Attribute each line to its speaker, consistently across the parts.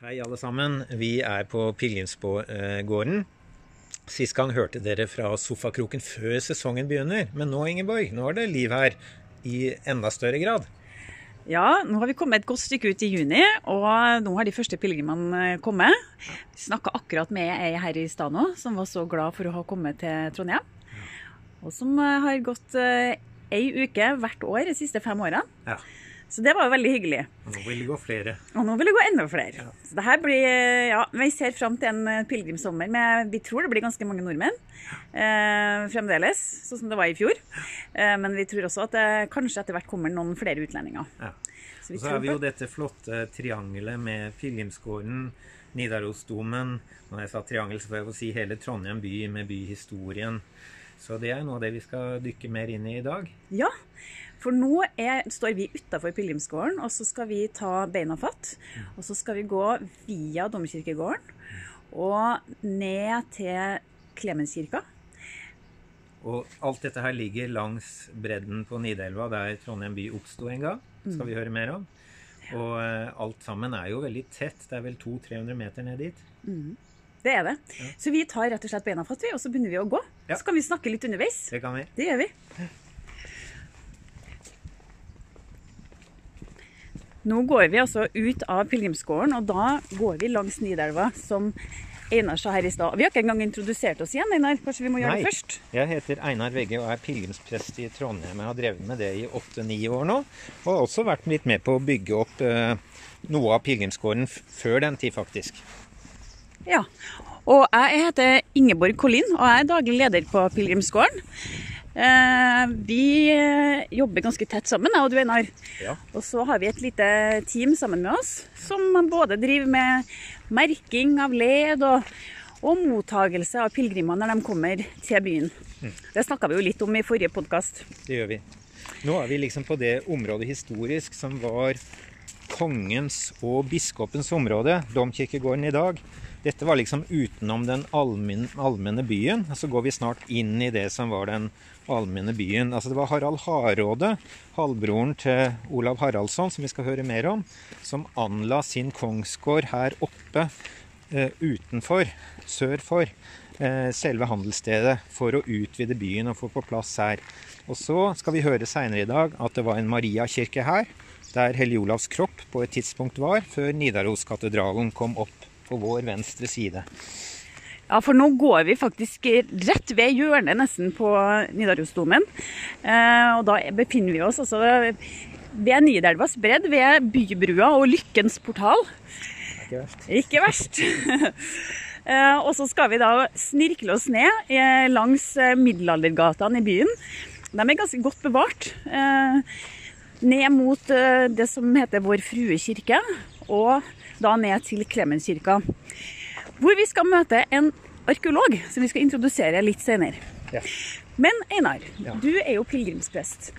Speaker 1: Hei, alle sammen. Vi er på Pilegrimsgården. Sist gang hørte dere fra sofakroken før sesongen begynner. Men nå, Ingeborg, nå er det liv her i enda større grad.
Speaker 2: Ja, nå har vi kommet et godt stykke ut i juni, og nå har de første pilegrimene kommet. Vi snakka akkurat med ei her i stad nå, som var så glad for å ha kommet til Trondheim. Og som eh, har gått eh, ei uke hvert år de siste fem årene.
Speaker 1: Ja.
Speaker 2: Så det var jo veldig hyggelig.
Speaker 1: Og nå vil det gå flere.
Speaker 2: Og nå vil det gå enda flere. Så det her blir, ja, Vi ser fram til en eh, pilegrimssommer med Vi tror det blir ganske mange nordmenn eh, fremdeles, sånn som det var i fjor. Eh, men vi tror også at det kanskje etter hvert kommer noen flere utlendinger.
Speaker 1: Ja.
Speaker 2: Så
Speaker 1: Og så har vi jo dette flotte triangelet med Pilegrimsgården, Nidarosdomen Når jeg sa triangel, så får jeg få si hele Trondheim by med byhistorien. Så det er noe av det vi skal dykke mer inn i i dag.
Speaker 2: Ja, for nå er, står vi utafor pilegrimsgården, og så skal vi ta beina fatt. Og så skal vi gå via domkirkegården og ned til Klemenskirka.
Speaker 1: Og alt dette her ligger langs bredden på Nidelva, der Trondheim by oppsto en gang. skal vi høre mer om. Og eh, alt sammen er jo veldig tett. Det er vel 200-300 meter ned dit.
Speaker 2: Det er det. Så vi tar rett og slett beina fatt, vi, og så begynner vi å gå.
Speaker 1: Ja.
Speaker 2: Så kan vi snakke litt underveis.
Speaker 1: Det kan vi.
Speaker 2: Det gjør vi. Nå går vi altså ut av pilegrimsgården, og da går vi langs Nidelva, som Einar sa her i stad. Vi har ikke engang introdusert oss igjen, Einar. Kanskje vi må gjøre
Speaker 1: Nei.
Speaker 2: det først?
Speaker 1: Jeg heter Einar Vegge og er pilegrimsprest i Trondheim. Jeg har drevet med det i åtte-ni år nå. Og har også vært litt med på å bygge opp eh, noe av pilegrimsgården før den tid, faktisk.
Speaker 2: Ja. Og jeg heter Ingeborg Collin, og jeg er daglig leder på Pilegrimsgården. Eh, vi eh, jobber ganske tett sammen, jeg og du, Einar.
Speaker 1: Ja.
Speaker 2: Og så har vi et lite team sammen med oss, som både driver med merking av led og, og mottagelse av pilegrimer når de kommer til byen. Det snakka vi jo litt om i forrige podkast.
Speaker 1: Det gjør vi. Nå er vi liksom på det området historisk som var kongens og biskopens område, domkirkegården i dag. Dette var liksom utenom den allmenn- allmenne byen. Så går vi snart inn i det som var den allmenne byen. Altså Det var Harald Hardråde, halvbroren til Olav Haraldsson, som vi skal høre mer om, som anla sin kongsgård her oppe eh, utenfor, sør for, eh, selve handelsstedet for å utvide byen og få på plass her. Og så skal vi høre seinere i dag at det var en Mariakirke her, der Hellig Olavs kropp på et tidspunkt var, før Nidaroskatedralen kom opp på vår venstre side.
Speaker 2: Ja, for nå går vi faktisk rett ved hjørnet nesten på Nidarosdomen. Eh, og da befinner vi oss altså ved Nidelvas bredd, ved Bybrua og Lykkens portal.
Speaker 1: Ikke verst.
Speaker 2: Ikke verst. Eh, og så skal vi da snirkle oss ned eh, langs eh, middelaldergatene i byen. De er ganske godt bevart. Eh, Ned mot eh, det som heter Vår Frue kirke, og da ned til Klemenskirka. Hvor vi skal møte en arkeolog, som vi skal introdusere litt senere.
Speaker 1: Ja.
Speaker 2: Men Einar,
Speaker 1: Ja.
Speaker 2: du er jo pilegrimsprest.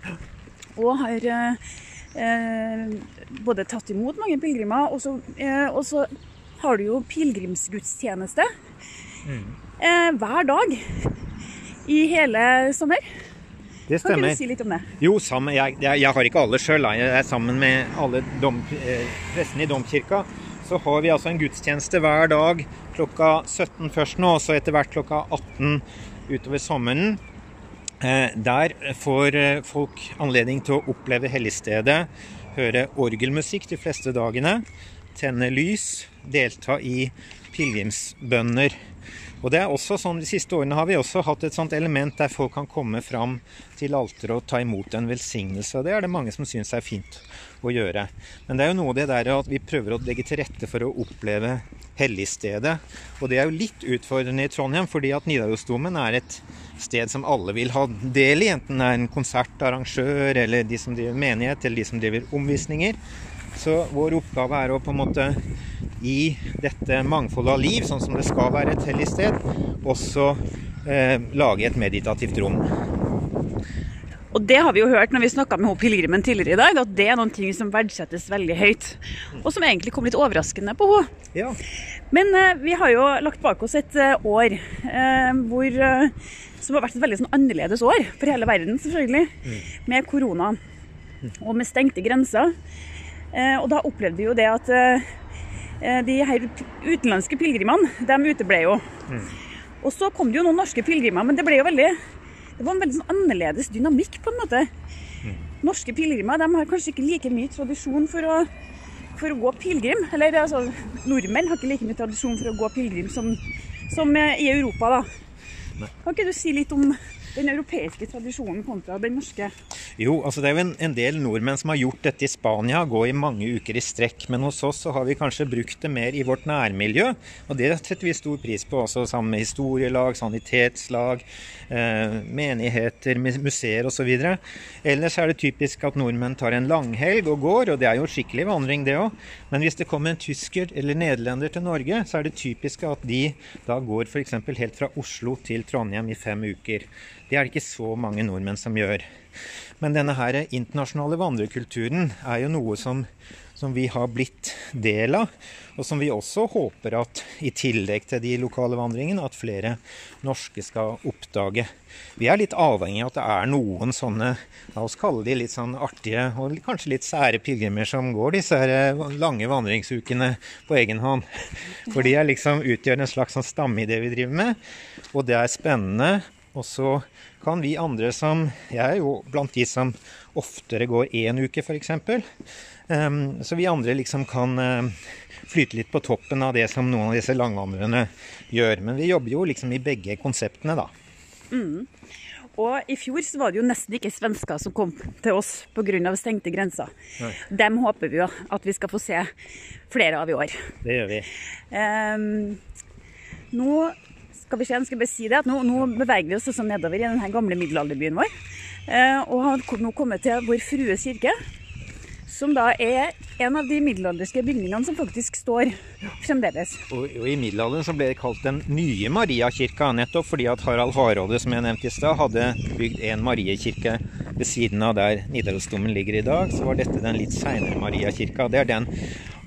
Speaker 2: Og har eh, både tatt imot mange pilegrimer, og så, eh, har du jo pilegrimsgudstjeneste eh, hver dag i hele sommer.
Speaker 1: Det stemmer.
Speaker 2: Kan ikke du si litt om det?
Speaker 1: Jo, sammen, jeg, jeg, jeg har ikke alle sjøl. Jeg er sammen med alle dom, eh, prestene i domkirka. Så har vi altså en gudstjeneste hver dag klokka 17 først nå, og så etter hvert klokka 18 utover sommeren. Eh, der får eh, folk anledning til å oppleve helligstedet, høre orgelmusikk de fleste dagene, tenne lys, delta i pilegrimsbønner. Og det er også sånn, De siste årene har vi også hatt et sånt element der folk kan komme fram til alteret og ta imot en velsignelse. og Det er det mange som syns er fint å gjøre. Men det er jo noe det der at vi prøver å legge til rette for å oppleve helligstedet. Og det er jo litt utfordrende i Trondheim, fordi at Nidarosdomen er et sted som alle vil ha del i. Enten det er en konsertarrangør, eller de som driver menighet, eller de som driver omvisninger. Så vår oppgave er å på en måte i dette mangfoldet av liv, sånn som det skal være et hellig sted, også eh, lage et meditativt rom.
Speaker 2: Og det har vi jo hørt når vi snakka med henne pilegrimen tidligere i dag, at det er noen ting som verdsettes veldig høyt. Og som egentlig kom litt overraskende på henne.
Speaker 1: Ja.
Speaker 2: Men eh, vi har jo lagt bak oss et eh, år eh, hvor, eh, som har vært et veldig sånn annerledes år for hele verden, selvfølgelig. Med korona og med stengte grenser. Eh, og da opplevde vi jo det at De her utenlandske pilegrimene, de uteble jo. Og så kom det jo noen norske pilegrimer, men det ble jo veldig Det var en veldig sånn annerledes dynamikk, på en måte. Norske pilegrimer de har kanskje ikke like mye tradisjon for å, for å gå pilegrim. Eller altså, nordmenn har ikke like mye tradisjon for å gå pilegrim som, som eh, i Europa, da. Kan ikke du si litt om den europeiske tradisjonen kontra den norske?
Speaker 1: Jo, altså det er jo en, en del nordmenn som har gjort dette i Spania, gå i mange uker i strekk. Men hos oss så har vi kanskje brukt det mer i vårt nærmiljø, og det setter vi stor pris på. Også sammen med historielag, sanitetslag, eh, menigheter, mu- museer osv. Ellers er det typisk at nordmenn tar en langhelg og går, og det er jo skikkelig vandring det òg. Men hvis det kommer en tysker eller nederlender til Norge, så er det typisk at de da går f.eks. helt fra Oslo til Trondheim i fem uker. Det er det ikke så mange nordmenn som gjør. Men denne her internasjonale vandrekulturen er jo noe som, som vi har blitt del av, og som vi også håper at i tillegg til de lokale vandringene, at flere norske skal oppdage. Vi er litt avhengig av at det er noen sånne, la oss kalle de litt sånn artige og kanskje litt sære pilegrimer som går disse her lange vandringsukene på egen hånd. For de liksom utgjør en slags sånn stamme i det vi driver med, og det er spennende. Og så kan vi andre som Jeg er jo blant de som oftere går én uke, f.eks. Um, så vi andre liksom kan eh, flyte litt på toppen av det som noen av disse langvandrerne gjør. Men vi jobber jo liksom i begge konseptene, da.
Speaker 2: Og i fjor så var det jo nesten ikke svensker som kom til oss pga. stengte grenser.
Speaker 1: Nei.
Speaker 2: Dem håper vi jo at vi skal få se flere av i år.
Speaker 1: Det gjør vi.
Speaker 2: Um, nå skal vi se, nå skal jeg bare si det, at nå, nå beveger vi oss også nedover i denne gamle middelalderbyen vår. Eh, og har nå kommet til Vår Frues kirke, som da er en av de middelalderske bygningene som faktisk står fremdeles.
Speaker 1: Og, og I middelalderen så ble det kalt den nye Mariakirka, nettopp fordi at Harald Hardråde, som jeg nevnte i stad, hadde bygd en Mariekirke ved siden av der Nidarosdomen ligger i dag. Så var dette den litt seinere Mariakirka. Det er den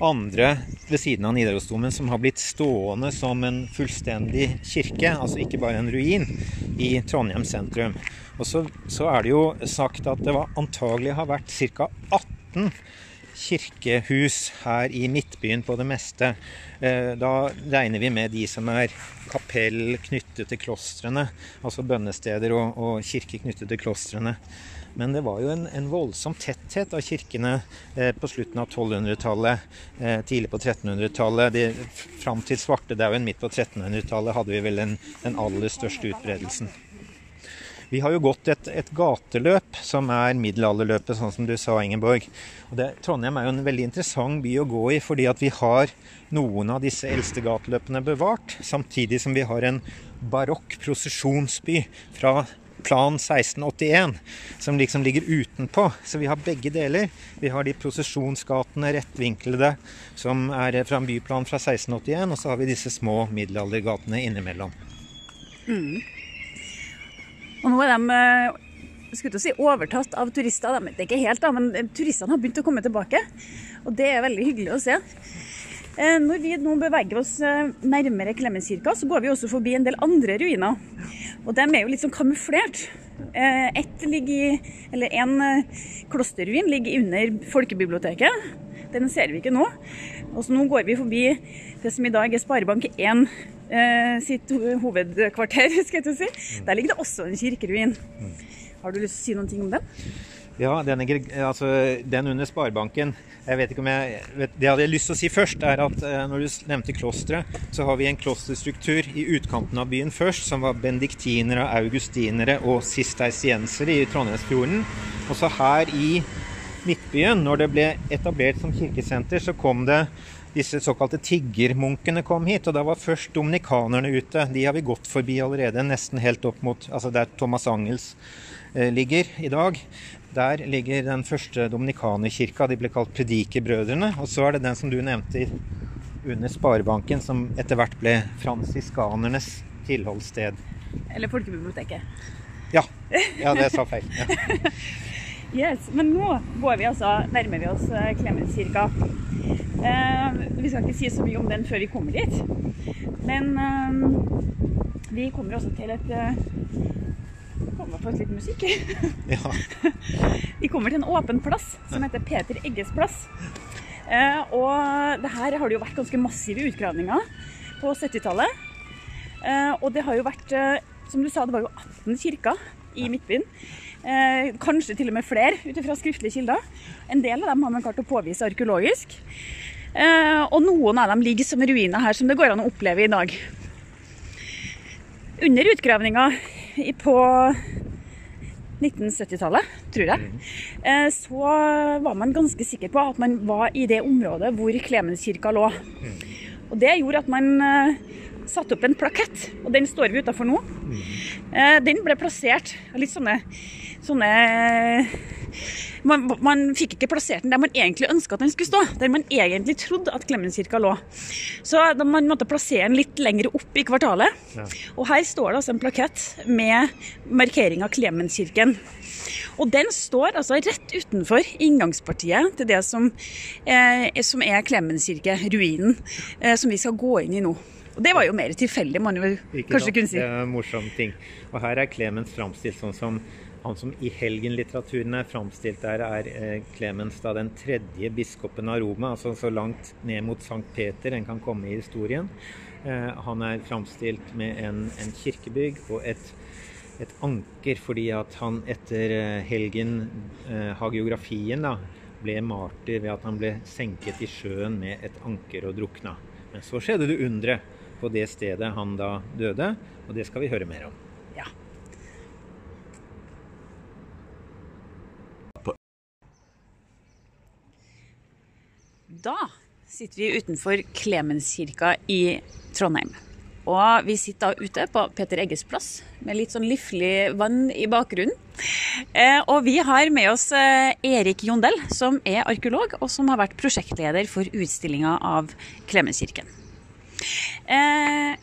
Speaker 1: andre ved siden av Nidarosdomen som har blitt stående som en fullstendig kirke, altså ikke bare en ruin, i Trondheim sentrum. Og så, så er det jo sagt at det var antagelig har vært ca. 18 kirkehus her i Midtbyen på det meste. Eh, Da regner vi med de som er kapell knyttet til klostrene, altså bønnesteder og, og kirke knyttet til klostrene. Men det var jo en, en voldsom tetthet av kirkene eh, på slutten av 1200-tallet, eh, tidlig på 1300-tallet. De- Fram til svartedauden midt på 1300-tallet hadde vi vel den, den aller største utbredelsen. Vi har jo gått et, et gateløp som er middelalderløpet, sånn som du sa, Ingeborg. Det, Trondheim er jo en veldig interessant by å gå i, fordi at vi har noen av disse eldste gateløpene bevart, samtidig som vi har en barokk prosesjonsby fra plan 1681, som liksom ligger utenpå. Så vi har begge deler. Vi har de prosesjonsgatene, rettvinklede, som er fra en byplan fra 1681, og så har vi disse små middelaldergatene innimellom.
Speaker 2: Og nå er de eh, skulle si overtatt av turister. De, det er ikke helt, da, men turistene har begynt å komme tilbake. Og det er veldig hyggelig å se. Eh, Når vi nå beveger oss eh, nærmere Klemenskirka, så går vi også forbi en del andre ruiner. Og de er jo litt sånn kamuflert. Eh, Ett ligger i, eller En klosterruin ligger under folkebiblioteket. Den ser vi ikke nå. Og så nå går vi forbi det som i dag er Sparebank1 eh, sitt hovedkvarter. skal jeg til å si. Der ligger det også en kirkeruin. Har du lyst til å si noen ting om den?
Speaker 1: Ja, den, er, altså, den under Sparebanken jeg vet ikke om jeg, vet, Det jeg hadde lyst til å si først, er at eh, når du nevnte klosteret, så har vi en klosterstruktur i utkanten av byen først, som var bendiktinere, augustinere og sistersiensere i Trondheimsfjorden. Og så her i Midtbyen, når det ble etablert som kirkesenter, så kom det disse såkalte tiggermunkene kom hit, og da var først dominikanerne ute. De har vi gått forbi allerede, nesten helt opp mot altså der Thomas Angels eh, ligger i dag. Der ligger den første dominikanerkirka. De ble kalt Predikebrødrene. Og så er det den som du nevnte under Sparebanken, som etter hvert ble fransiskanernes tilholdssted.
Speaker 2: Eller Folkebiblioteket?
Speaker 1: Ja, ja det sa feil. Ja.
Speaker 2: Yes, Men nå går vi altså, nærmer vi oss Klemetskirka. Eh, vi skal ikke si så mye om den før vi kommer dit. Men eh, vi kommer også til et kommer faktisk litt musikk.
Speaker 1: Ja.
Speaker 2: Vi kommer til en åpen plass som heter Peter Egges plass. Eh, og det her har det jo vært ganske massive utgravninger på 70-tallet. Eh, og det har jo vært, eh, som du sa, det var jo 18 kirker i Midtbyen. Eh, kanskje til og med flere ut ifra skriftlige kilder. En del av dem har man klart å påvise arkeologisk. Eh, og noen av dem ligger som ruiner her, som det går an å oppleve i dag. Under utgravninga på 1970-tallet, tror jeg, eh, så var man ganske sikker på at man var i det området hvor Klemenskirka lå. Og det gjorde at man eh, satte opp en plakett, og den står vi utafor nå. Eh, Den ble plassert litt sånne, sånne man, man fikk ikke plassert den der man egentlig ønska at den skulle stå. Der man egentlig trodde at Klemenskirka lå. Så man måtte plassere den litt lenger opp i kvartalet.
Speaker 1: Ja.
Speaker 2: Og her står det altså en plakett med markering av Klemenskirken. Og den står altså rett utenfor inngangspartiet til det som, eh, som er Klemenskirke-ruinen, eh, som vi skal gå inn i nå. Og det var jo mer tilfeldig, man jo kanskje
Speaker 1: sant?
Speaker 2: kunne si.
Speaker 1: Det er en morsom ting. Og her er Klemens framstilt sånn som han som i helgenlitteraturen er framstilt der, er eh, Clemens da den tredje biskopen av Roma, altså så langt ned mot Sankt Peter en kan komme i historien. Eh, han er framstilt med en, en kirkebygg og et, et anker, fordi at han etter eh, helgen, hagiografien, da, ble martyr ved at han ble senket i sjøen med et anker og drukna. Men så skjedde det undre på det stedet han da døde, og det skal vi høre mer om.
Speaker 2: Ja. Da sitter vi utenfor Klemenskirka i Trondheim. Og vi sitter da ute på Peter Egges plass med litt sånn liflig vann i bakgrunnen. Eh, og vi har med oss eh, Erik Jondel, som er arkeolog, og som har vært prosjektleder for utstillinga av Klemenskirken. Eh,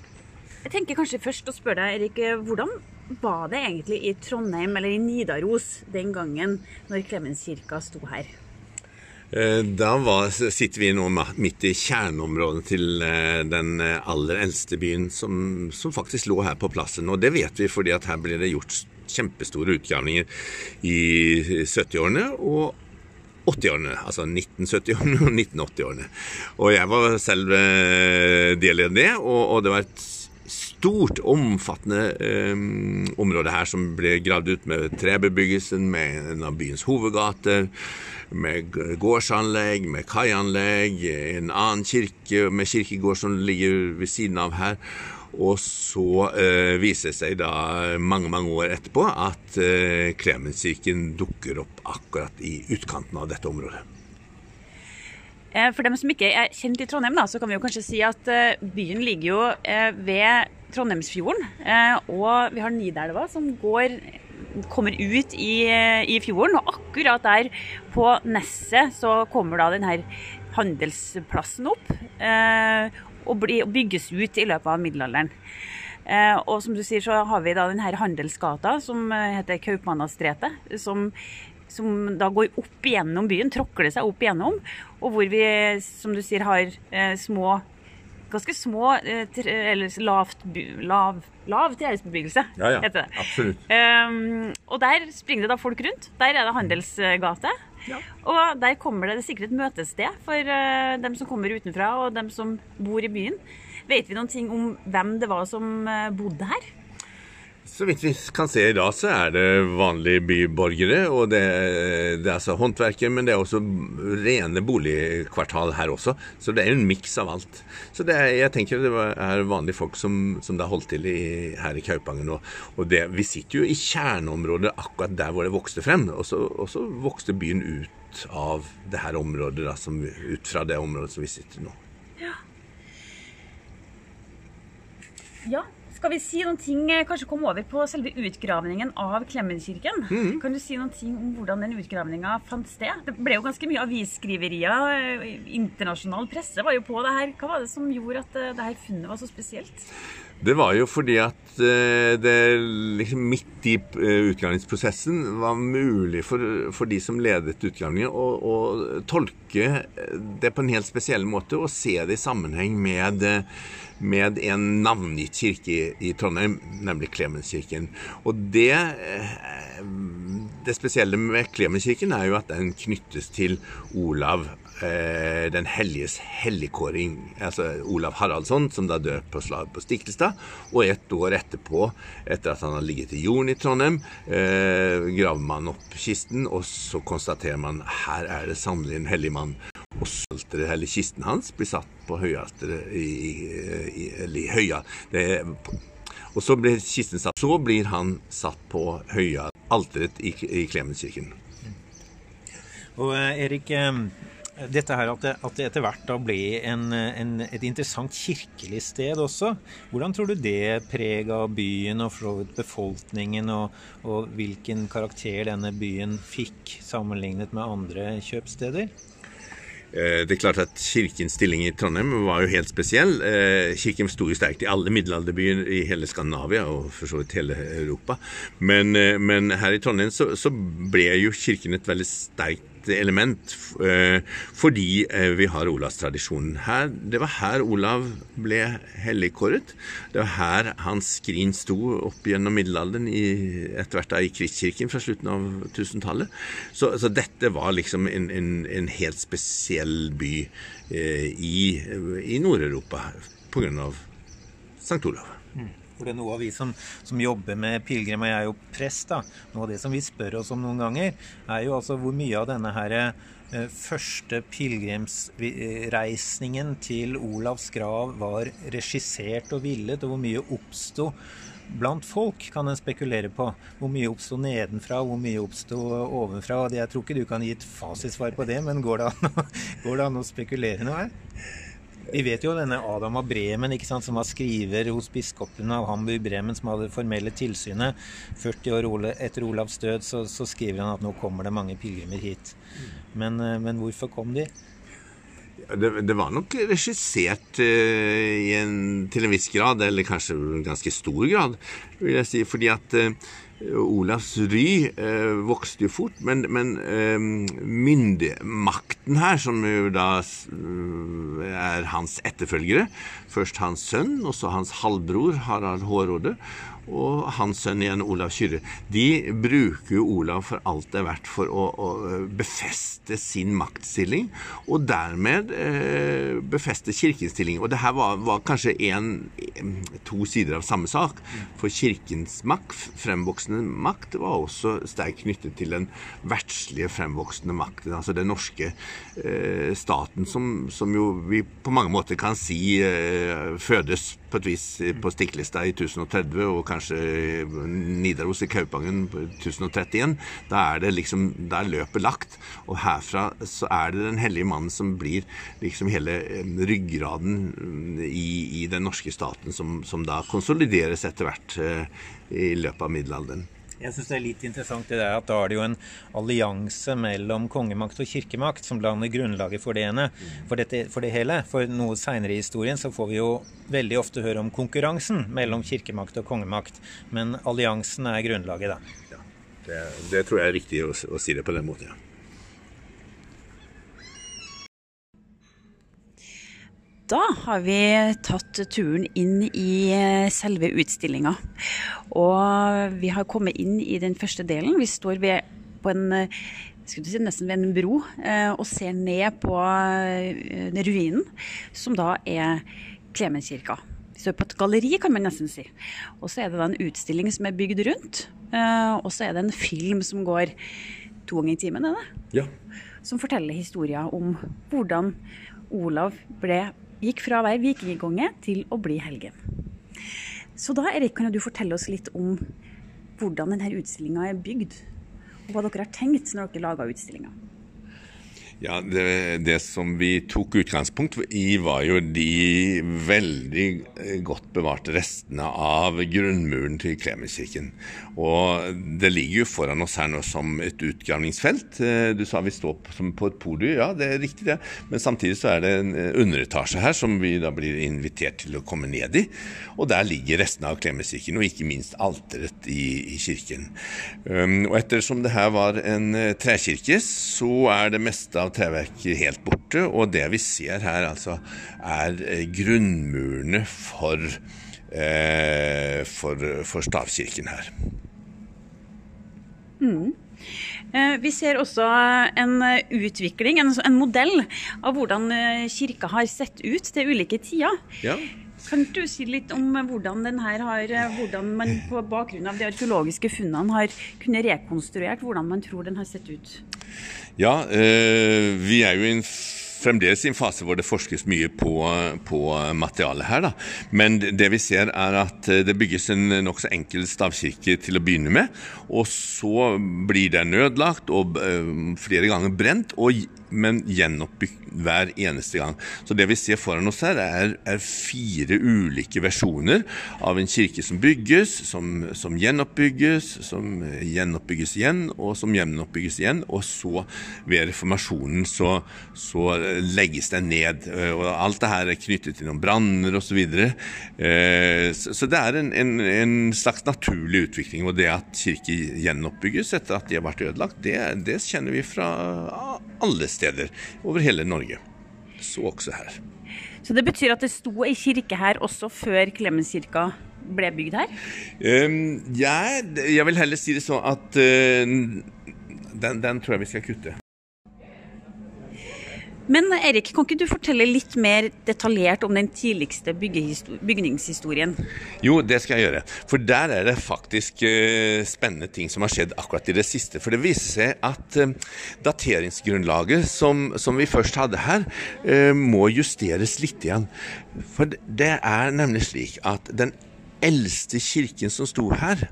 Speaker 2: jeg tenker kanskje først å spørre deg, Erik, eh, hvordan var det egentlig i Trondheim, eller i Nidaros, den gangen når Klemenskirka sto her?
Speaker 3: Eh, Da var, sitter vi nå midt i kjerneområdet til eh, den eh, aller eldste byen som, som faktisk lå her på plassen. Og det vet vi fordi at her ble det gjort kjempestore utgravninger i 70-årene og 80-årene. Altså 1970-årene og 1980-årene. Og jeg var selv del av det, og, og det var et stort, omfattende eh, område her som ble gravd ut med trebebyggelsen, med en av byens hovedgater, med gårdsanlegg, med kaianlegg, en annen kirke med kirkegård som ligger ved siden av her. Og så eh, viser det seg da mange mange år etterpå at eh, Klemenskirken dukker opp akkurat i utkanten av dette området.
Speaker 2: Eh, For dem som ikke er kjent i Trondheim, da, så kan vi jo kanskje si at eh, byen ligger jo eh, ved Trondheimsfjorden. Og vi har Nidelva som går, kommer ut i, i fjorden. Og akkurat der på Nesset så kommer da denne handelsplassen opp. eh, Og bli, og bygges ut i løpet av middelalderen. Eh, og som du sier, så har vi da denne handelsgata som eh, heter Kaupmannastretet. Som, som da går opp igjennom byen, tråkler seg opp igjennom. Og hvor vi, som du sier, har eh, små Ganske små, eh, eller lavt, lav, lav tilhørsbebyggelse,
Speaker 3: Ja, ja,
Speaker 2: heter det.
Speaker 3: absolutt.
Speaker 2: Um, og der springer det da folk rundt. Der er det handelsgate.
Speaker 3: Ja.
Speaker 2: Og der kommer det sikkert et møtested for uh, dem som kommer utenfra, og dem som bor i byen. Vet vi noen ting om hvem det var som eh, bodde her?
Speaker 3: Så vidt vi kan se i dag, så er det vanlige byborgere. Og det, det er altså håndverkere, men det er også rene boligkvartal her også. Så det er en miks av alt. Så er, jeg tenker det er vanlige folk som, som det har holdt til i, her i Kaupangen. Og, og det, vi sitter jo i kjerneområdet akkurat der hvor det vokste frem. Og så, og så vokste byen ut av det her området, da, som, ut fra det området som vi sitter nå.
Speaker 2: Ja. Ja. Skal vi si noen ting, eh, kanskje komme over på selve utgravningen av Klemenskirken? Kan du si noen ting om hvordan den utgravninga fant sted? Det ble jo ganske mye avisskriverier. eh, Internasjonal presse var jo på det her. Hva var det som gjorde at eh, det her funnet var så spesielt?
Speaker 3: Det var jo fordi at eh, det liksom midt i eh, utgravningsprosessen var mulig for, for de som ledet utgravningen å, å tolke det på en helt spesiell måte og se det i sammenheng med, eh, med en navngitt kirke i, Trondheim, nemlig Klemenskirken. Og det, eh, det spesielle med Klemenskirken er jo at den knyttes til Olav eh, Den helliges helligkåring, altså Olav Haraldsson, som da dør på slaget på Stiklestad. Og et år etterpå, etter at han har ligget i jorden i Trondheim, eh, graver man opp kisten, og så konstaterer man her er det sannelig en hellig mann. Og alteret, eller kisten hans, blir satt på høyalteret i, i, i, høya. Det, og så blir kisten satt. Så blir han satt på høya alteret i, i Klemenskirken.
Speaker 1: Og eh, Erik, eh, dette her at det, at det etter hvert da ble en, en, et interessant kirkelig sted også. Hvordan tror du det prega byen og for befolkningen, og, og hvilken karakter denne byen fikk sammenlignet med andre kjøpsteder?
Speaker 3: Eh, det er klart at Kirkens stilling i Trondheim var jo helt spesiell. Kirken sto jo sterkt i alle middelalderbyer i hele Skandinavia og for så vidt hele Europa. Men, men her i Trondheim så, så, ble jo Kirken et veldig sterkt element eh, fordi eh, vi har Olavstradisjonen. Her, det var her Olav ble helligkåret. Det var her hans skrin sto opp gjennom middelalderen, i, etter hvert da i Kristkirken fra slutten av 1000-tallet. Så, så, dette var liksom en, en, en helt spesiell by eh, i, i Nord-Europa pga. St. Olav.
Speaker 1: Mm. For det er noe av vi som, som jobber med pilegrimer, jeg er jo prest, da. Noe av det som vi spør oss om noen ganger, er jo altså hvor mye av denne her eh, første pilegrimsreisningen til Olavs grav var regissert og villet, og hvor mye oppsto blant folk, kan en spekulere på. Hvor mye oppsto nedenfra, hvor mye oppsto ovenfra. Jeg tror ikke du kan gi et fasitsvar på det, men går det an, går det an å spekulere noe her? Vi vet jo denne Adam av Bremen, sant, som var skriver hos biskopene av Hamburg-Bremen, som hadde det formelle tilsynet. 40 år etter Olavs død så, så, skriver han at nå kommer det mange pilegrimer hit. Men, eh, men, hvorfor kom de?
Speaker 3: Det, det var nok regissert uh, en, til en viss grad, eller kanskje ganske stor grad, vil jeg si. Fordi at uh, Olavs ry eh, vokste jo fort, men, men eh, myndemakten her, som jo da eh, er hans etterfølgere, først hans sønn, og så hans halvbror Harald Hårråde, og hans sønn igjen, Olav Kyrre, de bruker jo Olav for alt det er verdt for å, å befeste sin maktstilling, og dermed eh, befeste kirkens stilling. Og det her var, var kanskje en, to sider av samme sak. For kirkens makt, fremvoksende makt, var også sterkt knyttet til den verdslige fremvoksende makten, altså den norske eh, staten, som, som, jo vi på mange måter kan si eh, fødes på et vis på Stiklestad i 1030 og kanskje Nidaros i Kaupangen på 1031. Da er det liksom, da er løpet lagt. Og herfra så er det Den hellige mannen som blir liksom hele eh, ryggraden i, i den norske staten, som, som da konsolideres etter hvert eh, i løpet av middelalderen.
Speaker 1: Jeg syns det er litt interessant det der at da er det jo en allianse mellom kongemakt og kirkemakt som danner grunnlaget for det ene, for, dette, for det hele. For noe seinere i historien så får vi jo veldig ofte høre om konkurransen mellom kirkemakt og kongemakt. Men alliansen er grunnlaget, da.
Speaker 3: Ja, det, det tror jeg er riktig å, å si det på den måten, ja.
Speaker 2: Da har vi tatt turen inn i eh, selve utstillinga. Og vi har kommet inn i den første delen. Vi står ved, på en skulle si, nesten ved en bro eh, og ser ned på ruinen, som da er Klemenskirka. Vi står på et galleri, kan man nesten si. Og så er det da en utstilling som er bygd rundt. Og så er det en film som går to ganger i timen, er det?
Speaker 3: Ja.
Speaker 2: Som forteller historier om hvordan Olav ble gikk fra å være vikingkonge til å bli helgen. Så da Erik, kan du fortelle oss litt om hvordan denne utstillinga er bygd? Og hva dere har tenkt når dere laga utstillinga?
Speaker 3: Ja, det, det, som vi tok utgangspunkt i, var jo de veldig eh, godt bevarte restene av grunnmuren til Klemenskirken. Og det ligger jo foran oss her nå som et utgravningsfelt. Eh, du sa vi står på et podium, ja det er riktig det. Men samtidig så er det en eh, underetasje her som vi da blir invitert til å komme ned i. Og der ligger restene av Klemenskirken, og ikke minst alteret i, i kirken. Um, og ettersom det her var en trekirke, så er det meste av treverket helt borte. Og det vi ser her, altså, er eh, grunnmurene for, eh, for, for stavkirken her.
Speaker 2: Mm. Eh, vi ser også en utvikling, en, en modell, av hvordan eh, kirka har sett ut til ulike tider.
Speaker 3: Ja.
Speaker 2: Kan du si litt om hvordan, den her har, eh, hvordan man på bakgrunn av de arkeologiske funnene har kunnet rekonstruert hvordan man tror den har sett ut?
Speaker 3: Ja, eh, vi er jo i en fremdeles i en fase hvor det forskes mye på, på materialet her. Da. Men det vi ser er at det bygges en nokså enkel stavkirke til å begynne med. Og så blir den ødelagt og uh, flere ganger brent. og men gjenoppbygd hver eneste gang. Så det vi ser foran oss her, er, er fire ulike versjoner av en kirke som bygges, som, som, gjenoppbygges, som gjenoppbygges igjen, og som gjenoppbygges igjen. Og så, ved reformasjonen, så, så legges den ned. Og alt det her er knyttet til noen branner osv. Så, videre. Eh, så det er en, en, en, slags naturlig utvikling. Og det at kirker gjenoppbygges etter at de har vært ødelagt, det, det kjenner vi fra alle steder over hele Norge. Så også her.
Speaker 2: Så det betyr at det sto ei kirke her også før Klemenskirka ble bygd her?
Speaker 3: Um, ja, jeg vil heller si det sånn at uh, den, den tror jeg vi skal kutte.
Speaker 2: Men Erik, kan ikke du fortelle litt mer detaljert om den tidligste bygningshistorien?
Speaker 3: Jo, det skal jeg gjøre. For der er det faktisk uh, spennende ting som har skjedd akkurat i det siste. For det viser seg at uh, dateringsgrunnlaget som, som, vi først hadde her, uh, må justeres litt igjen. For det er nemlig slik at den eldste kirken som sto her,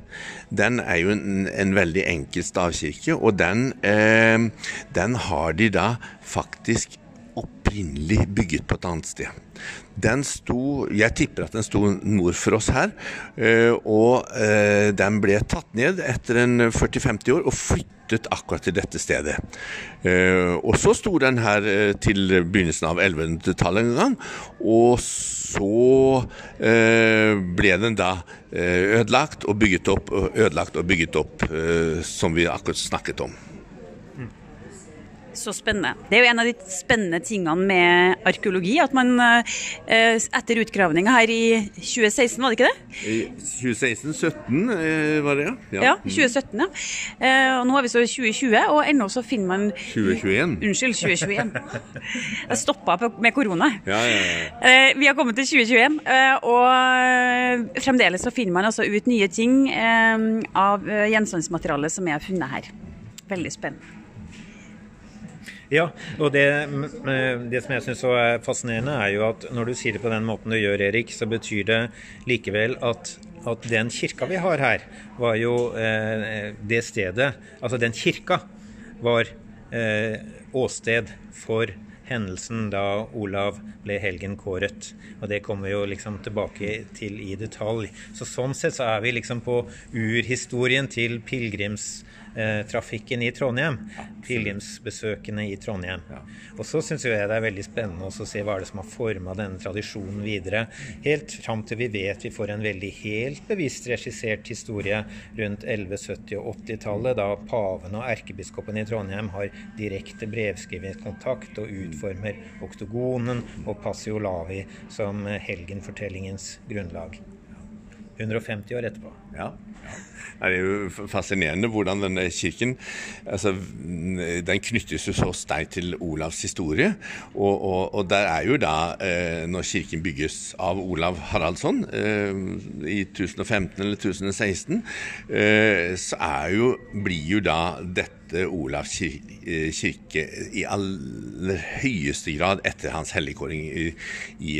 Speaker 3: den er jo en, en veldig enkel stavkirke. Og den, eh, den, har de da faktisk opprinnelig bygget på et annet sted. Den sto Jeg tipper at den sto nord for oss her. Eh, og eh, den ble tatt ned etter en 40-50 år og flyttet akkurat til dette stedet. Eh, og så sto den her til begynnelsen av 1100-tallet en gang. Og så ble den da ødelagt og bygget opp, ødelagt og bygget opp, som vi akkurat snakket om.
Speaker 2: Så spennende. Det er jo en av de spennende tingene med arkeologi, at man eh, etter utgravninga her i 2016, var det ikke det?
Speaker 3: 2016-17 eh, var det, ja.
Speaker 2: Ja, ja 2017, ja. Eh, og nå er vi så 2020, og ennå så finner man
Speaker 3: 2021.
Speaker 2: Unnskyld, 2021. Jeg stoppa med korona.
Speaker 3: Ja, ja, ja.
Speaker 2: Vi har kommet til 2021, og fremdeles så finner man altså ut nye ting av gjenstandsmaterialet som er funnet her. Veldig spennende.
Speaker 1: Ja, og det, det som jeg syns er fascinerende, er jo at når du sier det på den måten du gjør, Erik, så betyr det likevel at, at den kirka vi har her, var jo eh, det stedet Altså den kirka var eh, åsted for hendelsen da Olav ble helgenkåret. Og det kommer vi jo liksom tilbake til i detalj. Så sånn sett så er vi liksom på urhistorien til pilegrims Eh, trafikken i Trondheim. Pilegrimsbesøkende i Trondheim. Og så syns jeg det er veldig spennende å se hva er det som har forma denne tradisjonen videre. Helt fram til vi vet vi får en veldig helt bevisst regissert historie rundt 1170- og 80-tallet, da paven og erkebiskopen i Trondheim har direkte brevskrivingskontakt og utformer oktogonen og Passiolavi som helgenfortellingens grunnlag. 150 år etterpå.
Speaker 3: Ja. Det er jo fascinerende hvordan denne kirken altså, den knyttes jo så sterkt til Olavs historie. Og, og, og, der er jo da, eh, når kirken bygges av Olav Haraldsson eh, i 1015 eller 1016, eh, så jo, blir jo da dette Olavs kirke i aller høyeste grad etter hans helligkåring i, i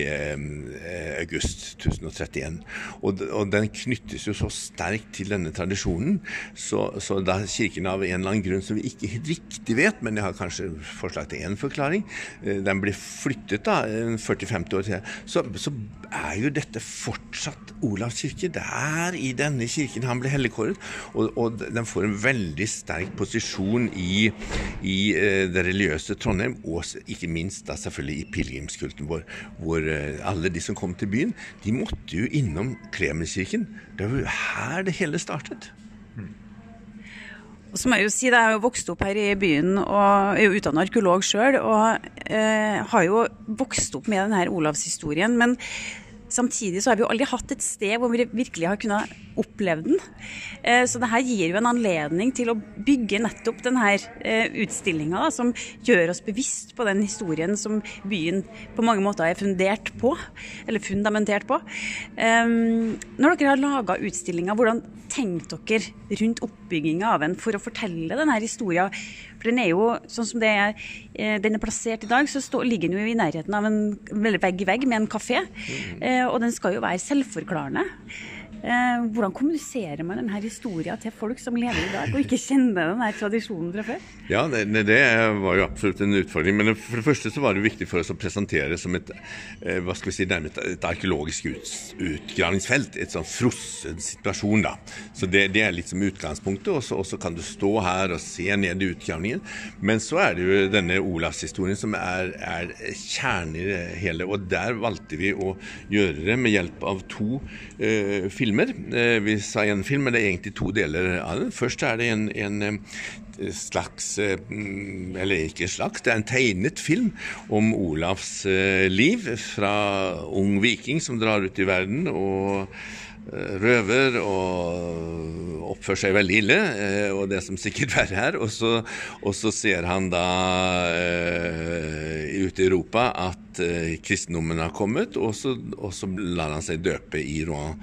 Speaker 3: august 1031. Og, og den knyttes jo så sterkt til denne tradisjonen. Så, så, da Kirken av en eller annen grunn som vi ikke helt riktig vet, men jeg har kanskje forslag til én forklaring, eh, den blir flyttet da 40-50 år til, så, så, er jo dette fortsatt Olavs kirke. Det er i denne kirken han ble helligkåret. Og, og, den får en veldig sterk posisjon i, i eh, det religiøse Trondheim, og ikke minst da selvfølgelig i pilegrimskulten vår, hvor eh, alle de som kom til byen, de måtte jo innom Klemenskirken. Det var jo her det hele startet.
Speaker 2: Og så må Jeg jo si, jeg har jo vokst opp her i byen og er jo utdannet arkeolog sjøl. Og eh, har jo vokst opp med denne Olavshistorien. Men samtidig så har vi jo aldri hatt et sted hvor vi virkelig har kunnet oppleve den. Eh, så det her gir jo en anledning til å bygge nettopp denne utstillinga, som gjør oss bevisst på den historien som byen på mange måter er fundert på, eller fundamentert på. Når dere har laga utstillinga, hvordan tenkte dere rundt oppbygginga av en for å fortelle denne historien? For den er jo sånn som det er, den er plassert i dag, så stå, ligger den jo i nærheten av en vegg i vegg med en kafé. Mm. Og den skal jo være selvforklarende. Eh, hvordan kommuniserer man denne historien til folk som lever i dag, og ikke kjenner denne tradisjonen fra før?
Speaker 3: Ja, det, det, var jo absolutt en utfordring. Men for det første så var det viktig for oss å presentere som et eh, hva skal vi si, nærmest et arkeologisk ut, utgravningsfelt. Et sånn frossen situasjon, da. Så det, det er litt som utgangspunktet. Og så kan du stå her og se ned i utgravningen. Men så er det jo denne Olavshistorien som er, er kjernen i det hele. Og der valgte vi å gjøre det med hjelp av to eh, filmer filmer. Eh, vi sa en film, men det er egentlig to deler av den. Først er det en, en eh, slags eh, Eller ikke slags, det er en tegnet film om Olavs liv fra ung viking som drar ut i verden og røver og oppfører seg veldig ille, og det som sikkert verre her. Og så, og så ser han da uh, ute i Europa at uh, kristendommen har kommet, og så, og så lar han seg døpe i Rouen.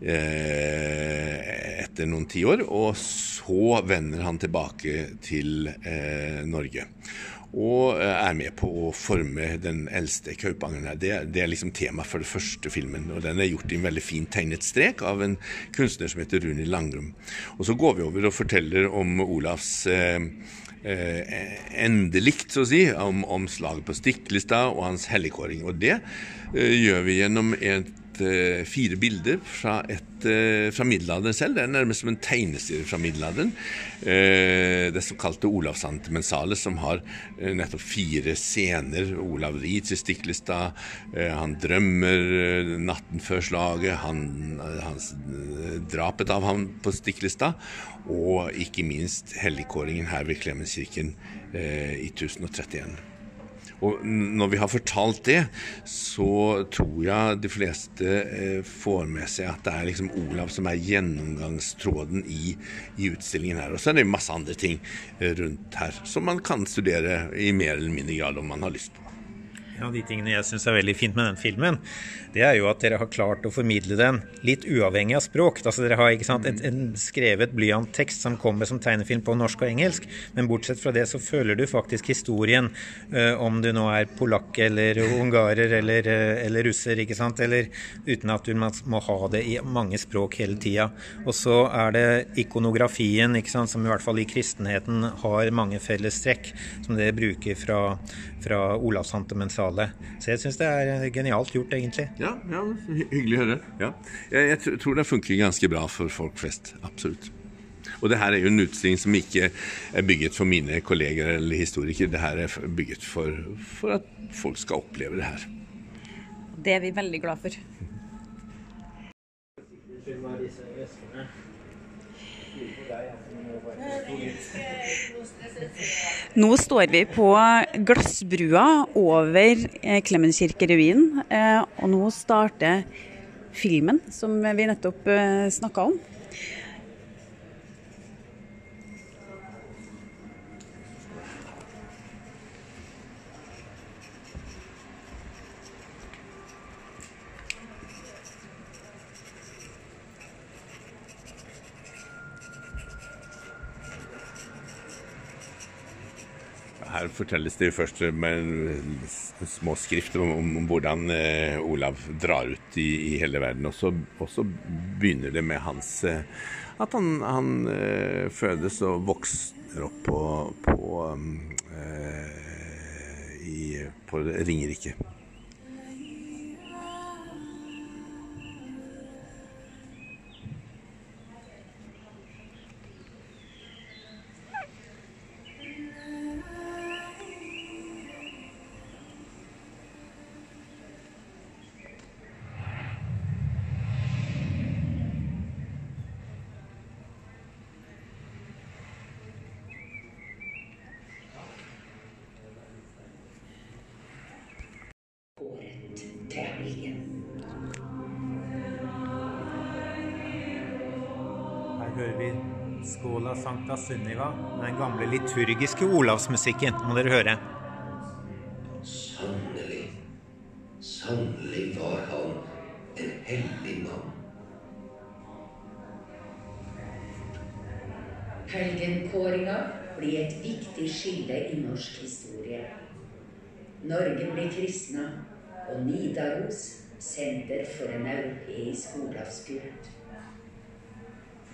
Speaker 3: Eh, etter noen tiår. Og så vender han tilbake til eh, Norge. Og eh, er med på å forme den eldste Kaupangeren. Det, det er liksom tema for den første filmen. og Den er gjort i en veldig fin tegnet strek av en kunstner som heter Runi Langrum. Og så går vi over og forteller om Olavs eh, eh, endelikt, så å si, om, om slaget på Stiklestad og hans helligkåring. Og det eh, gjør vi gjennom et Eh, fire bilder fra, et, eh, fra, middelalderen selv. Det er nærmest som en tegneserie fra middelalderen. Eh, det såkalte Olavsantimensalet, som har nettopp fire scener. Olav rir til Stiklestad, han drømmer natten før slaget, han, hans, drapet av ham på Stiklestad, og ikke minst helligkåringen her ved Klemenskirken i 1031. Og når vi har fortalt det, så tror jeg de fleste eh, får med seg at det er liksom Olav som er gjennomgangstråden i, i utstillingen her. Og så er det masse andre ting eh, rundt her som man kan studere i mer eller mindre grad om man har lyst på.
Speaker 1: En av de tingene jeg syns er veldig fint med den filmen, det er jo at dere har klart å formidle den litt uavhengig av språk. Altså Dere har ikke sant, et, en skrevet blyanttekst som kommer som tegnefilm på norsk og engelsk, men bortsett fra det så føler du faktisk historien, uh, om du nå er polakk eller ungarer eller, uh, eller, russer, ikke sant, eller uten at du må ha det i mange språk hele tida. Og så er det ikonografien, ikke sant, som i hvert fall i kristenheten har mange fellestrekk, som dere bruker fra, fra Olavs Olavshantemensale. Så jeg syns det er genialt gjort, egentlig.
Speaker 3: Ja, ja hyggelig å høre. Ja. Jeg, jeg, tror det funker ganske bra for folk flest. Absolutt. Og det her er jo en utstilling som ikke er bygget for mine kolleger eller historikere. Det her er bygget for, for at folk skal oppleve det her.
Speaker 2: Det er vi veldig glad for. Nå står vi på glassbrua over Klemenskirkeruinen, eh, og nå starter filmen som vi nettopp eh, snakka om.
Speaker 3: Her fortelles det først med små skrift om, om hvordan eh, Olav drar ut i, i hele verden. Og så, begynner det med hans eh, At han, han eh, fødes og vokser opp på, på, eh, på Ringerike.
Speaker 1: Den gamle liturgiske olavsmusikken, må dere høre.
Speaker 4: Sannelig, sannelig var han en hellig mann.
Speaker 5: Helgenkåringa blir et viktig skille i norsk historie. Norge blir kristna, og Nidaros senter for en europeisk olavsgud.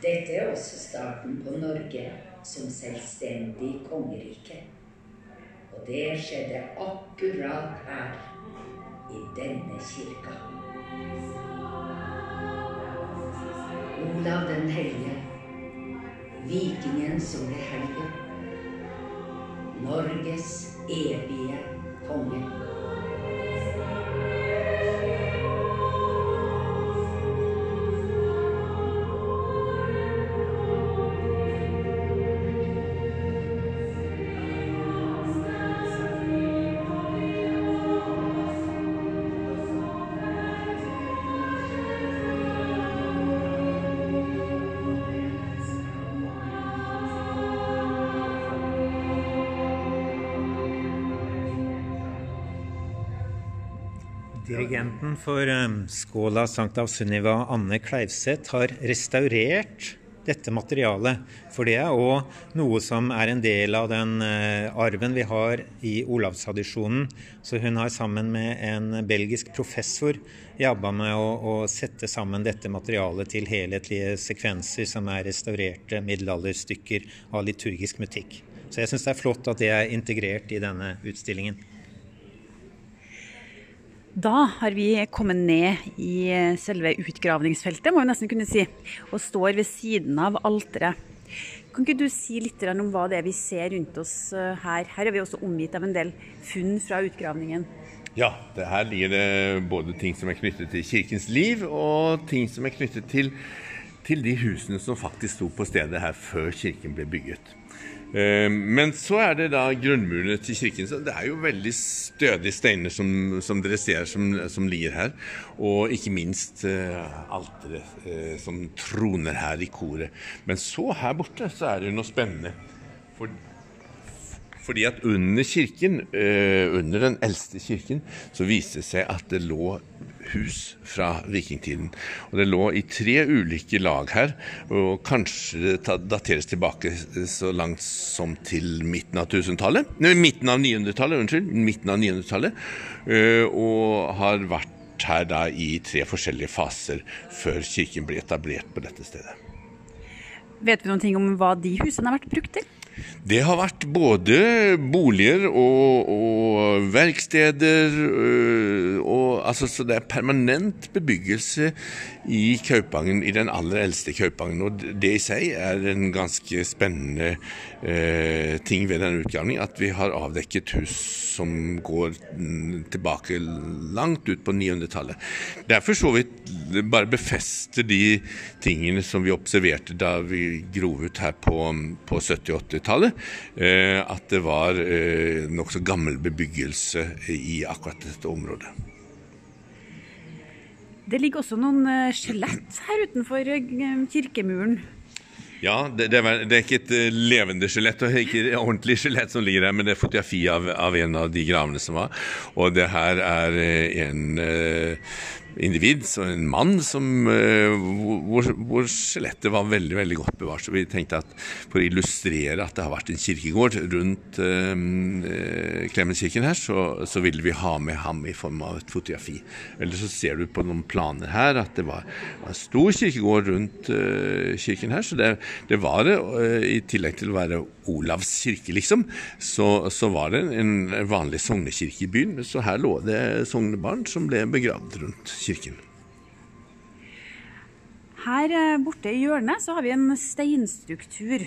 Speaker 5: Dette er også starten på Norge som selvstendig kongerike. Og det skjedde akkurat her, i denne kirka. Olav den hellige, vikingen som ble helgen. Norges evige konge.
Speaker 1: Dirigenten for um, Skåla Sankta Sunniva, Anne Kleivseth, har restaurert dette materialet. For det er òg noe som er en del av den uh, arven vi har i olavstradisjonen. Så hun har sammen med en belgisk professor jobba med å, å, sette sammen dette materialet til helhetlige sekvenser som er restaurerte middelalderstykker av liturgisk mutikk. Så jeg syns det er flott at det er integrert i denne utstillingen.
Speaker 2: Da har vi kommet ned i selve utgravningsfeltet, må vi nesten kunne si, og står ved siden av alteret. Kan ikke du si litt om hva det er vi ser rundt oss eh, her? Her er vi også omgitt av en del funn fra utgravningen.
Speaker 3: Ja, det her ligger det både ting som er knyttet til kirkens liv, og ting som er knyttet til, til de husene som faktisk sto på stedet her før kirken ble bygget. Eh, men så er det da grunnmurene til kirken. Så det er jo veldig stødige steiner som, som dere ser som, som, ligger her. Og ikke minst uh, alteret uh, som troner her i koret. Men så her borte så er det jo noe spennende. For fordi at under kirken, eh, under den eldste kirken, så viste det seg at det lå hus fra vikingtiden. Og det lå i tre ulike lag her, og kanskje det dateres tilbake så langt som til midten av 1000-tallet. Nei, midten av 900-tallet, unnskyld. Midten av 900-tallet. Eh, og har vært her da i tre forskjellige faser før kirken ble etablert på dette stedet.
Speaker 2: Vet vi noen ting om hva de husene har vært brukt til?
Speaker 3: Det har vært både boliger og, og verksteder. Øh, og, altså, så det er permanent bebyggelse i Kaupangen, i den aller eldste Kaupangen. Og det i seg er en ganske spennende eh, ting ved denne utgravningen. At vi har avdekket hus som går tilbake langt ut på 900-tallet. Det er for så vidt bare befester de tingene som vi observerte da vi grov ut her på, på 70- og 80-tallet. Eh, at det var eh, nokså gammel bebyggelse i akkurat dette området.
Speaker 2: Det ligger også noen eh, skjelett her utenfor eh, kirkemuren.
Speaker 3: Ja, det, det, er, det, er, ikke et uh, levende skjelett, og ikke et ordentlig skjelett som ligger der, men det er fotografi av, av, en av de gravene som var. Og det her er en uh, individ, så en mann, som, eh, hvor, hvor skjelettet var veldig veldig godt bevart. Så vi tenkte at for å illustrere at det har vært en kirkegård rundt eh, Klemenskirken her, så, så, ville vi ha med ham i form av et fotografi. Eller så ser du på noen planer her at det var, en stor kirkegård rundt eh, kirken her. Så det, det var det, eh, i tillegg til å være Olavs kirke, liksom, så, så var det en vanlig sognekirke i byen. Så her lå det sognebarn som ble begravd rundt kirken.
Speaker 2: Her eh, borte i hjørnet så har vi en steinstruktur.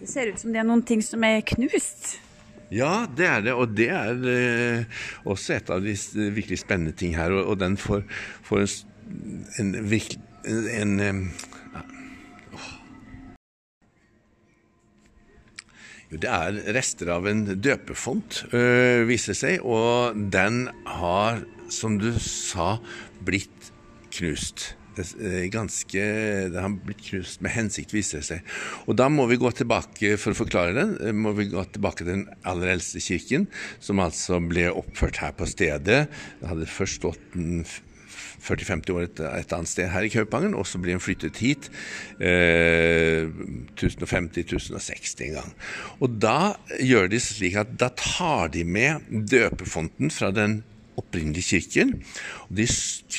Speaker 2: Det ser ut som det er noen ting som er knust.
Speaker 3: Ja, det er det. Og det er eh, også et av de virkelig spennende ting her. Og, og den får, får en, en, en, en Jo, det er rester av en døpefont, øh, viser seg. Og den har, som du sa, blitt knust. ganske Det har blitt knust med hensikt, viser det seg. Og da må vi gå tilbake, for å forklare eh, må vi gå tilbake til den aller eldste kirken, som altså ble oppført her på stedet. Det hadde først stått 40-50 år et, et, annet sted her i Kaupangen, og så ble den flyttet hit eh, 1050-1060 en gang. Og da gjør de slik at da tar de med døpefonten fra den opprinnelige kirken. og De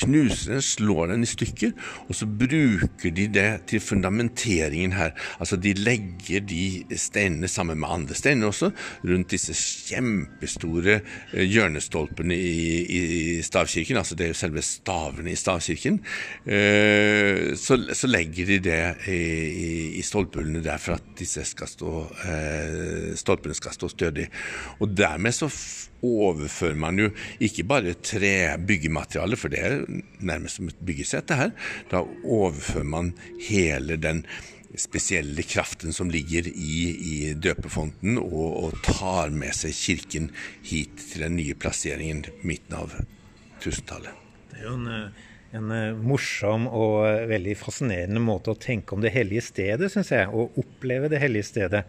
Speaker 3: knuser den, slår den i stykker, og så bruker de det til fundamenteringen her. Altså De legger de steinene sammen med andre steiner også, rundt disse kjempestore eh, hjørnestolpene i, i stavkirken. Altså det er jo selve stavene i stavkirken. Eh, så, så legger de det i, i stolpehullene der for at disse skal stå, eh, stolpene skal stå stødig. Og dermed så overfører man jo ikke bare tre-byggemateriale, for det er nærmest som et byggesett, det her. Da overfører man hele den spesielle kraften som ligger i, i døpefonten, og, og, tar med seg kirken hit til den nye plasseringen midten av tusentallet.
Speaker 1: Det er jo en, en morsom og veldig fascinerende måte å tenke om det hellige stedet, syns jeg. Å oppleve det hellige stedet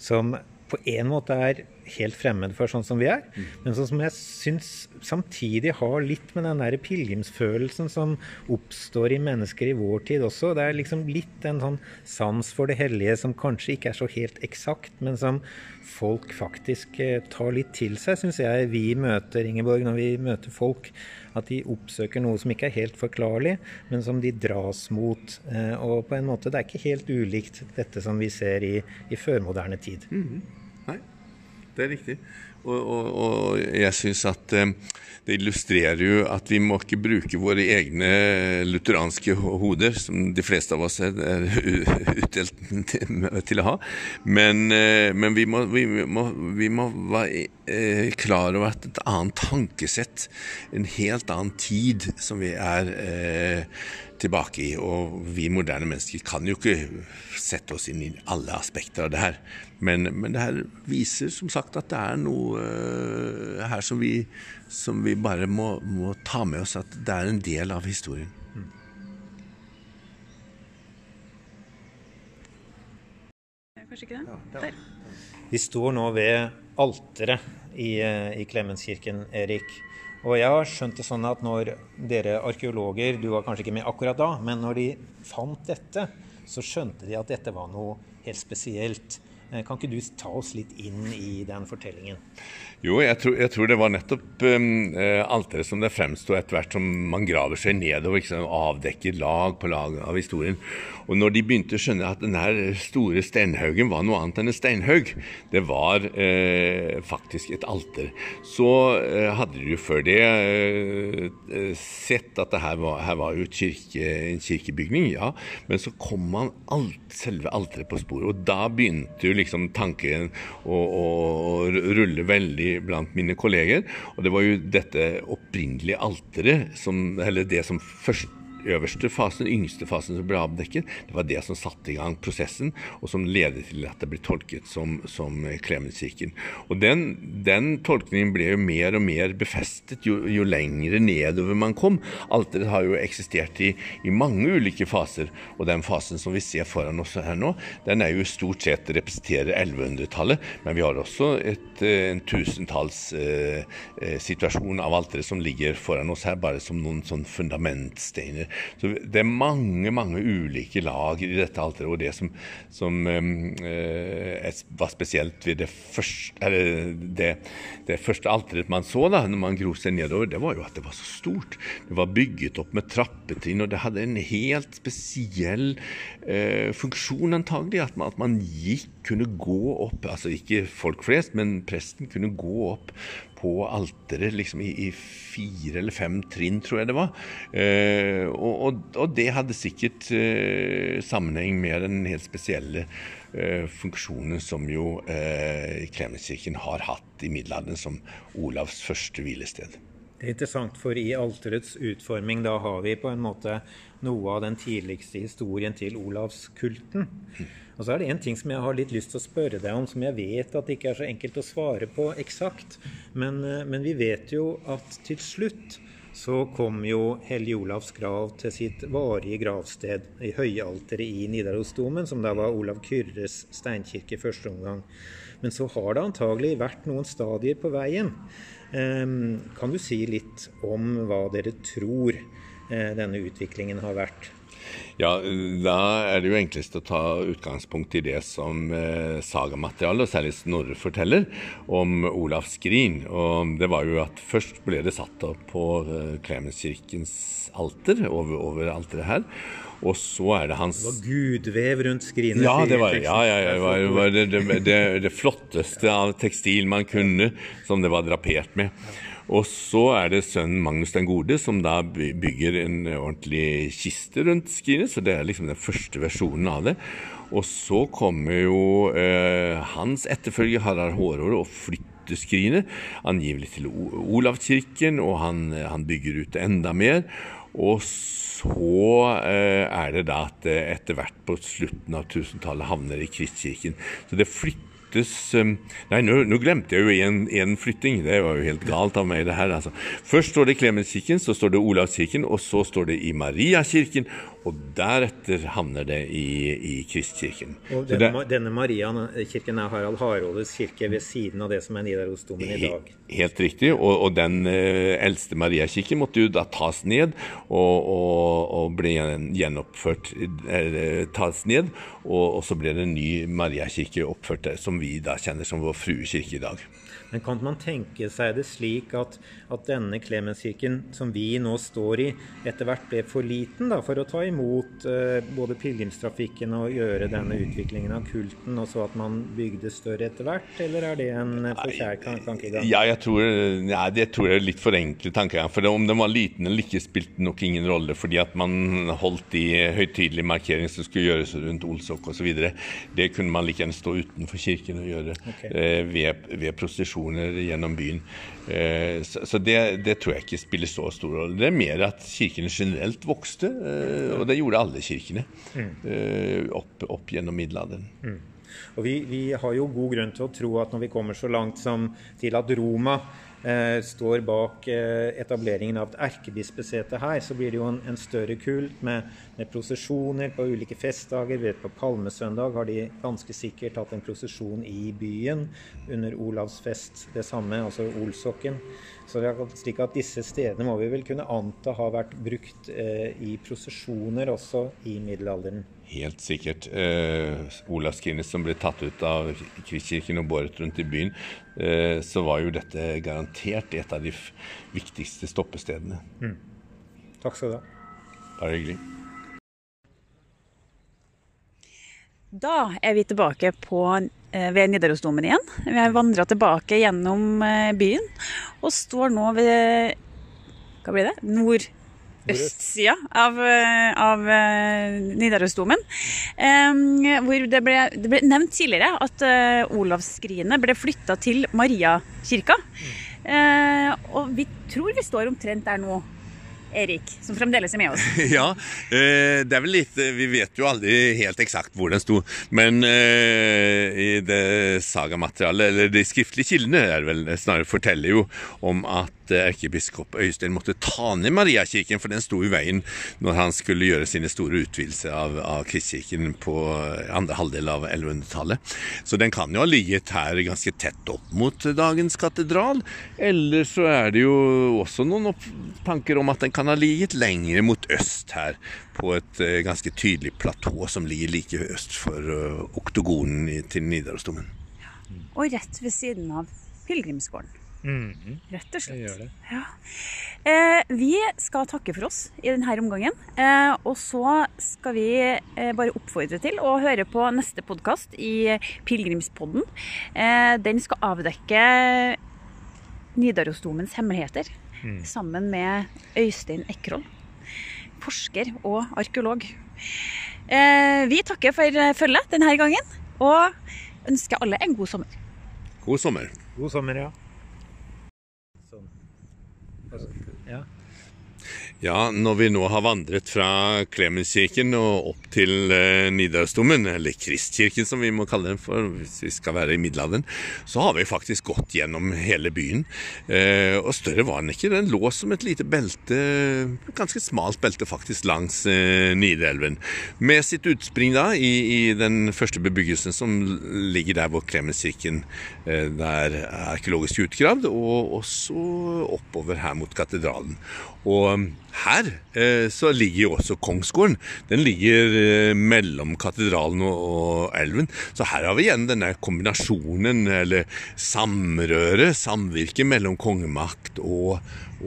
Speaker 1: som på en måte er helt fremmed for sånn som vi er, mm. men sånn som jeg syns samtidig har litt med den der pilegrimsfølelsen som oppstår i mennesker i vår tid også. Det er liksom litt en sånn sans for det hellige som kanskje ikke er så helt eksakt, men som folk faktisk eh, tar litt til seg, syns jeg vi møter, Ingeborg, når vi møter folk. At de oppsøker noe som ikke er helt forklarlig, men som de dras mot. Eh, og på en måte, det er ikke helt ulikt dette som vi ser i, i førmoderne tid.
Speaker 3: Mm -hmm det er riktig. Og, og, og jeg syns at eh, det illustrerer jo at vi må ikke bruke våre egne lutheranske hoder, som de fleste av oss er, utdelt til å ha. Men, eh, men vi, må, vi, må, vi, må, være eh, klar over at et annet tankesett, en helt annen tid som vi er tilbake i. Og vi moderne mennesker kan jo ikke sette oss inn i alle aspekter av det her. Men, men det her viser som sagt at det er noe uh, her som vi, som vi bare må, må, ta med oss, at det er en del av historien. Mm.
Speaker 2: Kanskje ikke det? Der.
Speaker 1: Vi står nå ved alteret i, eh, i Klemenskirken, Erik. Og jeg har skjønt det sånn at når dere arkeologer, du var kanskje ikke med akkurat da, men når de fant dette, så skjønte de at dette var noe helt spesielt. Eh, kan ikke du ta oss litt inn i den fortellingen?
Speaker 3: Jo, jeg tror, jeg tror, det var nettopp um, alteret som det fremsto etter hvert som man graver seg nedover, ikke avdekker lag på lag av historien. Og når de begynte å skjønne at denne store steinhaugen var noe annet enn en steinhaug, det var eh, faktisk et alter, så eh, hadde de jo før det eh, sett at det her var, her var jo kirke, en kirkebygning, ja, men så kom man alt, selve alteret på sporet, og da begynte jo liksom tanken å, å, å rulle veldig blant mine kolleger. Og det var jo dette opprinnelige alteret, eller det som først øverste fasen, den yngste fasen som ble avdekket, det var det som satte i gang prosessen, og som ledet til at det ble tolket som, som Klemenskirken. Og den, den, tolkningen ble jo mer og mer befestet jo, jo lengre nedover man kom. Alteret har jo eksistert i, i, mange ulike faser, og den fasen som vi ser foran oss her nå, den er jo stort sett representerer 1100-tallet, men vi har også et, eh, en tusentallssituasjon eh, eh, av alteret som ligger foran oss her, bare som noen sånn fundamentsteiner så det er mange, mange ulike lag i dette alteret. Og det som, som eh, var spesielt ved det første, det, det første alteret man så da når man gro seg nedover, det var jo at det var så stort. Det var bygget opp med trappetrinn, og det hadde en helt spesiell eh, funksjon antagelig. At man, at man gikk, kunne gå opp, altså ikke folk flest, men presten kunne gå opp på alteret liksom i, i, fire eller fem trinn, tror jeg det var. Eh, og, og, og, det hadde sikkert eh, sammenheng med den helt spesielle eh, funksjonen som jo eh, Klemenskirken har hatt i middelalderen som Olavs første hvilested.
Speaker 1: Det er interessant, for i alterets utforming da har vi på en måte noe av den tidligste historien til Olavskulten. Og så er det en ting som jeg har litt lyst til å spørre deg om, som jeg vet at det ikke er så enkelt å svare på eksakt. Men, eh, men vi vet jo at til slutt så kom jo Hellige Olavs grav til sitt varige gravsted i høyalteret i Nidarosdomen, som da var Olav Kyrres steinkirke i første omgang. Men så har det antagelig vært noen stadier på veien. Ehm, Kan du si litt om hva dere tror eh, denne utviklingen har vært?
Speaker 3: Ja, da er det jo enklest å ta utgangspunkt i det som eh, sagamaterialet, og særlig Snorre, forteller om Olav Skrin. Og det var jo at først ble det satt opp på eh, Klemenskirkens alter, over, over alteret her. Og så er det hans
Speaker 1: Det var gudvev rundt skrinet.
Speaker 3: Ja, det var, ja, ja, ja, det var, det, var det, det, det, flotteste av tekstil man kunne, som det var drapert med. Og så er det sønnen Magnus den gode som da bygger en ordentlig kiste rundt skrinet, så det er liksom den første versjonen av det. Og så kommer jo eh, hans etterfølger Harald Hårhåre og flytter skrinet, angivelig til Olavskirken, og han, han bygger ut enda mer. Og så eh, er det da at det etter hvert på slutten av 1000-tallet havner i Kristkirken. Så det flyttes eh, Nei, nå, nå glemte jeg jo en flytting. Det var jo helt galt av meg, det her. Altså. Først står det Klemenskirken, så står det Olavskirken, og så står det i Mariakirken. Og deretter havner det i, i Kristkirken.
Speaker 1: Og denne,
Speaker 3: det-
Speaker 1: denne Mariakirken er Harald Hardrådes kirke ved siden av det som er Nidarosdomen i dag.
Speaker 3: Helt, Helt riktig. Og, og den eh, eldste Mariakirken måtte jo da tas ned og, og, og ble gjenoppført eh, Tas ned. Og så ble det en ny Mariakirke oppført der, som vi da kjenner som Vår Frue kirke i dag.
Speaker 1: Men kan man tenke seg det slik at, at denne Klemenskirken som vi nå står i, etter hvert ble for liten da, for å ta imot eh, både pilegrimstrafikken og gjøre denne utviklingen av kulten, og så at man bygde større etter hvert, eller er det en eh, for kjær tankegang?
Speaker 3: Ja, jeg tror, ja, det tror jeg er litt for enkel tankegang. For om den var liten eller ikke, spilte nok ingen rolle. Fordi at man holdt de høytidelige markeringene som skulle gjøres rundt Olsok osv. Det kunne man like gjerne stå utenfor kirken og gjøre
Speaker 1: okay.
Speaker 3: eh, ved, ved prosesjoner gjennom byen. Eh, så det, det tror jeg ikke spiller så stor rolle. Det er mer at kirkene generelt vokste, eh, og det gjorde alle kirkene eh, opp, opp gjennom middelalderen.
Speaker 1: Og vi, vi har jo god grunn til å tro at når vi kommer så langt som til at Roma eh, står bak eh, etableringen av et erkebispesete her, så blir det jo en, en større kult med, med prosesjoner på ulike festdager. Vi vet På palmesøndag har de ganske sikkert hatt en prosesjon i byen under Olavsfest, det samme, altså Olsokken. Så slik at disse stedene må vi vel kunne anta har vært brukt eh, i prosesjoner også i middelalderen.
Speaker 3: Helt sikkert. Eh, Olavskrinet som ble tatt ut av Kristkirken og båret rundt i byen, eh, så var jo dette garantert et av de viktigste stoppestedene.
Speaker 1: Takk skal du ha.
Speaker 3: Bare hyggelig.
Speaker 2: Da er vi tilbake på, eh, ved Nidarosdomen igjen. Vi har vandra tilbake gjennom eh, byen og står nå ved Hva blir det? Nordøstsida av, eh, av Nidarosdomen. Hvor det ble, det ble nevnt tidligere at Olavsskrinet ble flytta til Mariakirka. Eh, og vi tror vi står omtrent der nå, Erik, som fremdeles er med oss.
Speaker 3: Ja, eh, det er vel litt eh, Vi vet jo aldri helt eksakt hvor den sto, men eh, i det sagamaterialet, eller de skriftlige kildene, er det vel snarere forteller jo om at erkebiskop Øystein måtte ta ned Mariakirken, for den sto i veien når han skulle gjøre sine store utvidelser av, av Kristkirken på andre halvdel av 1100-tallet. Så den kan jo ha ligget her ganske tett opp mot dagens katedral. Eller så er det jo også noen tanker om at den kan ha ligget lenger mot øst her, på et eh, ganske tydelig platå som ligger like øst for eh, oktogonen i, til Nidarosdomen.
Speaker 2: Og rett ved siden av pilegrimsgården. Rett og slett. Ja. Eh, vi skal takke for oss i denne omgangen. Eh, og så skal vi eh, bare oppfordre til å høre på neste podkast i Pilegrimspodden. Eh, den skal avdekke Nidarosdomens hemmeligheter sammen med Øystein Ekroll, forsker og arkeolog. Eh, vi takker for følget denne gangen, og ønsker alle en god sommer.
Speaker 3: God sommer.
Speaker 1: God sommer, ja. Sånn. Ja,
Speaker 3: når vi nå har vandret fra Klemenskirken og opp til eh, Nidarosdomen, eller Kristkirken som vi må kalle den for hvis vi skal være i middelalderen, så har vi faktisk gått gjennom hele byen. Eh, og større var den ikke. Den lå som et lite belte, ganske smalt belte faktisk, langs eh, Nidelven. Med sitt utspring da i, i den første bebyggelsen som ligger der hvor Klemenskirken eh, er arkeologisk utgravd, og også oppover her mot katedralen. Og her eh, så ligger jo også Kongsgården. Den ligger eh, mellom katedralen og, elven. Så her har vi igjen denne kombinasjonen, eller samrøret, samvirket mellom kongemakt og,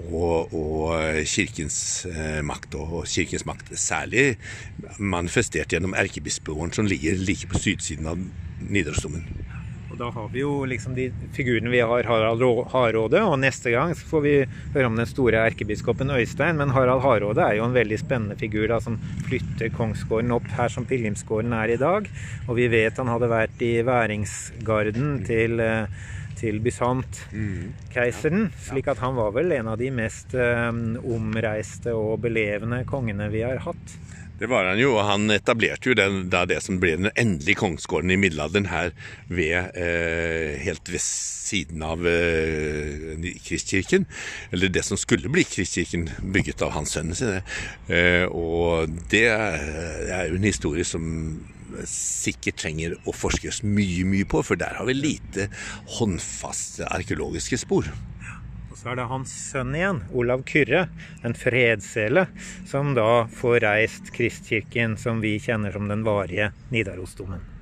Speaker 3: og, og kirkens eh, makt. Og kirkens makt særlig manifestert gjennom erkebispegården, som ligger like på sydsiden av Nidarosdomen.
Speaker 1: Og da har vi jo liksom de figurene vi har Harald Hardråde, og neste gang så får vi høre om den store erkebiskopen Øystein. Men Harald Hardråde er jo en veldig spennende figur da, som flytter kongsgården opp her som pilegrimsgården er i dag. Og vi vet han hadde vært i væringsgarden til til Bysant-keiseren. Slik at han var vel en av de mest um, omreiste og belevende kongene vi har hatt.
Speaker 3: Det var han jo, og han etablerte jo den, da det som ble den endelige kongsgården i middelalderen her ved, eh, helt ved siden av eh, Kristkirken. Eller det som skulle bli Kristkirken, bygget av hans sønner sine. Eh, og det er jo en historie som sikkert trenger å forskes mye, mye på, for der har vi lite håndfaste arkeologiske spor
Speaker 1: så er det hans sønn igjen, Olav Kyrre, en fredssele, som da får reist Kristkirken som vi kjenner som den varige Nidarosdomen.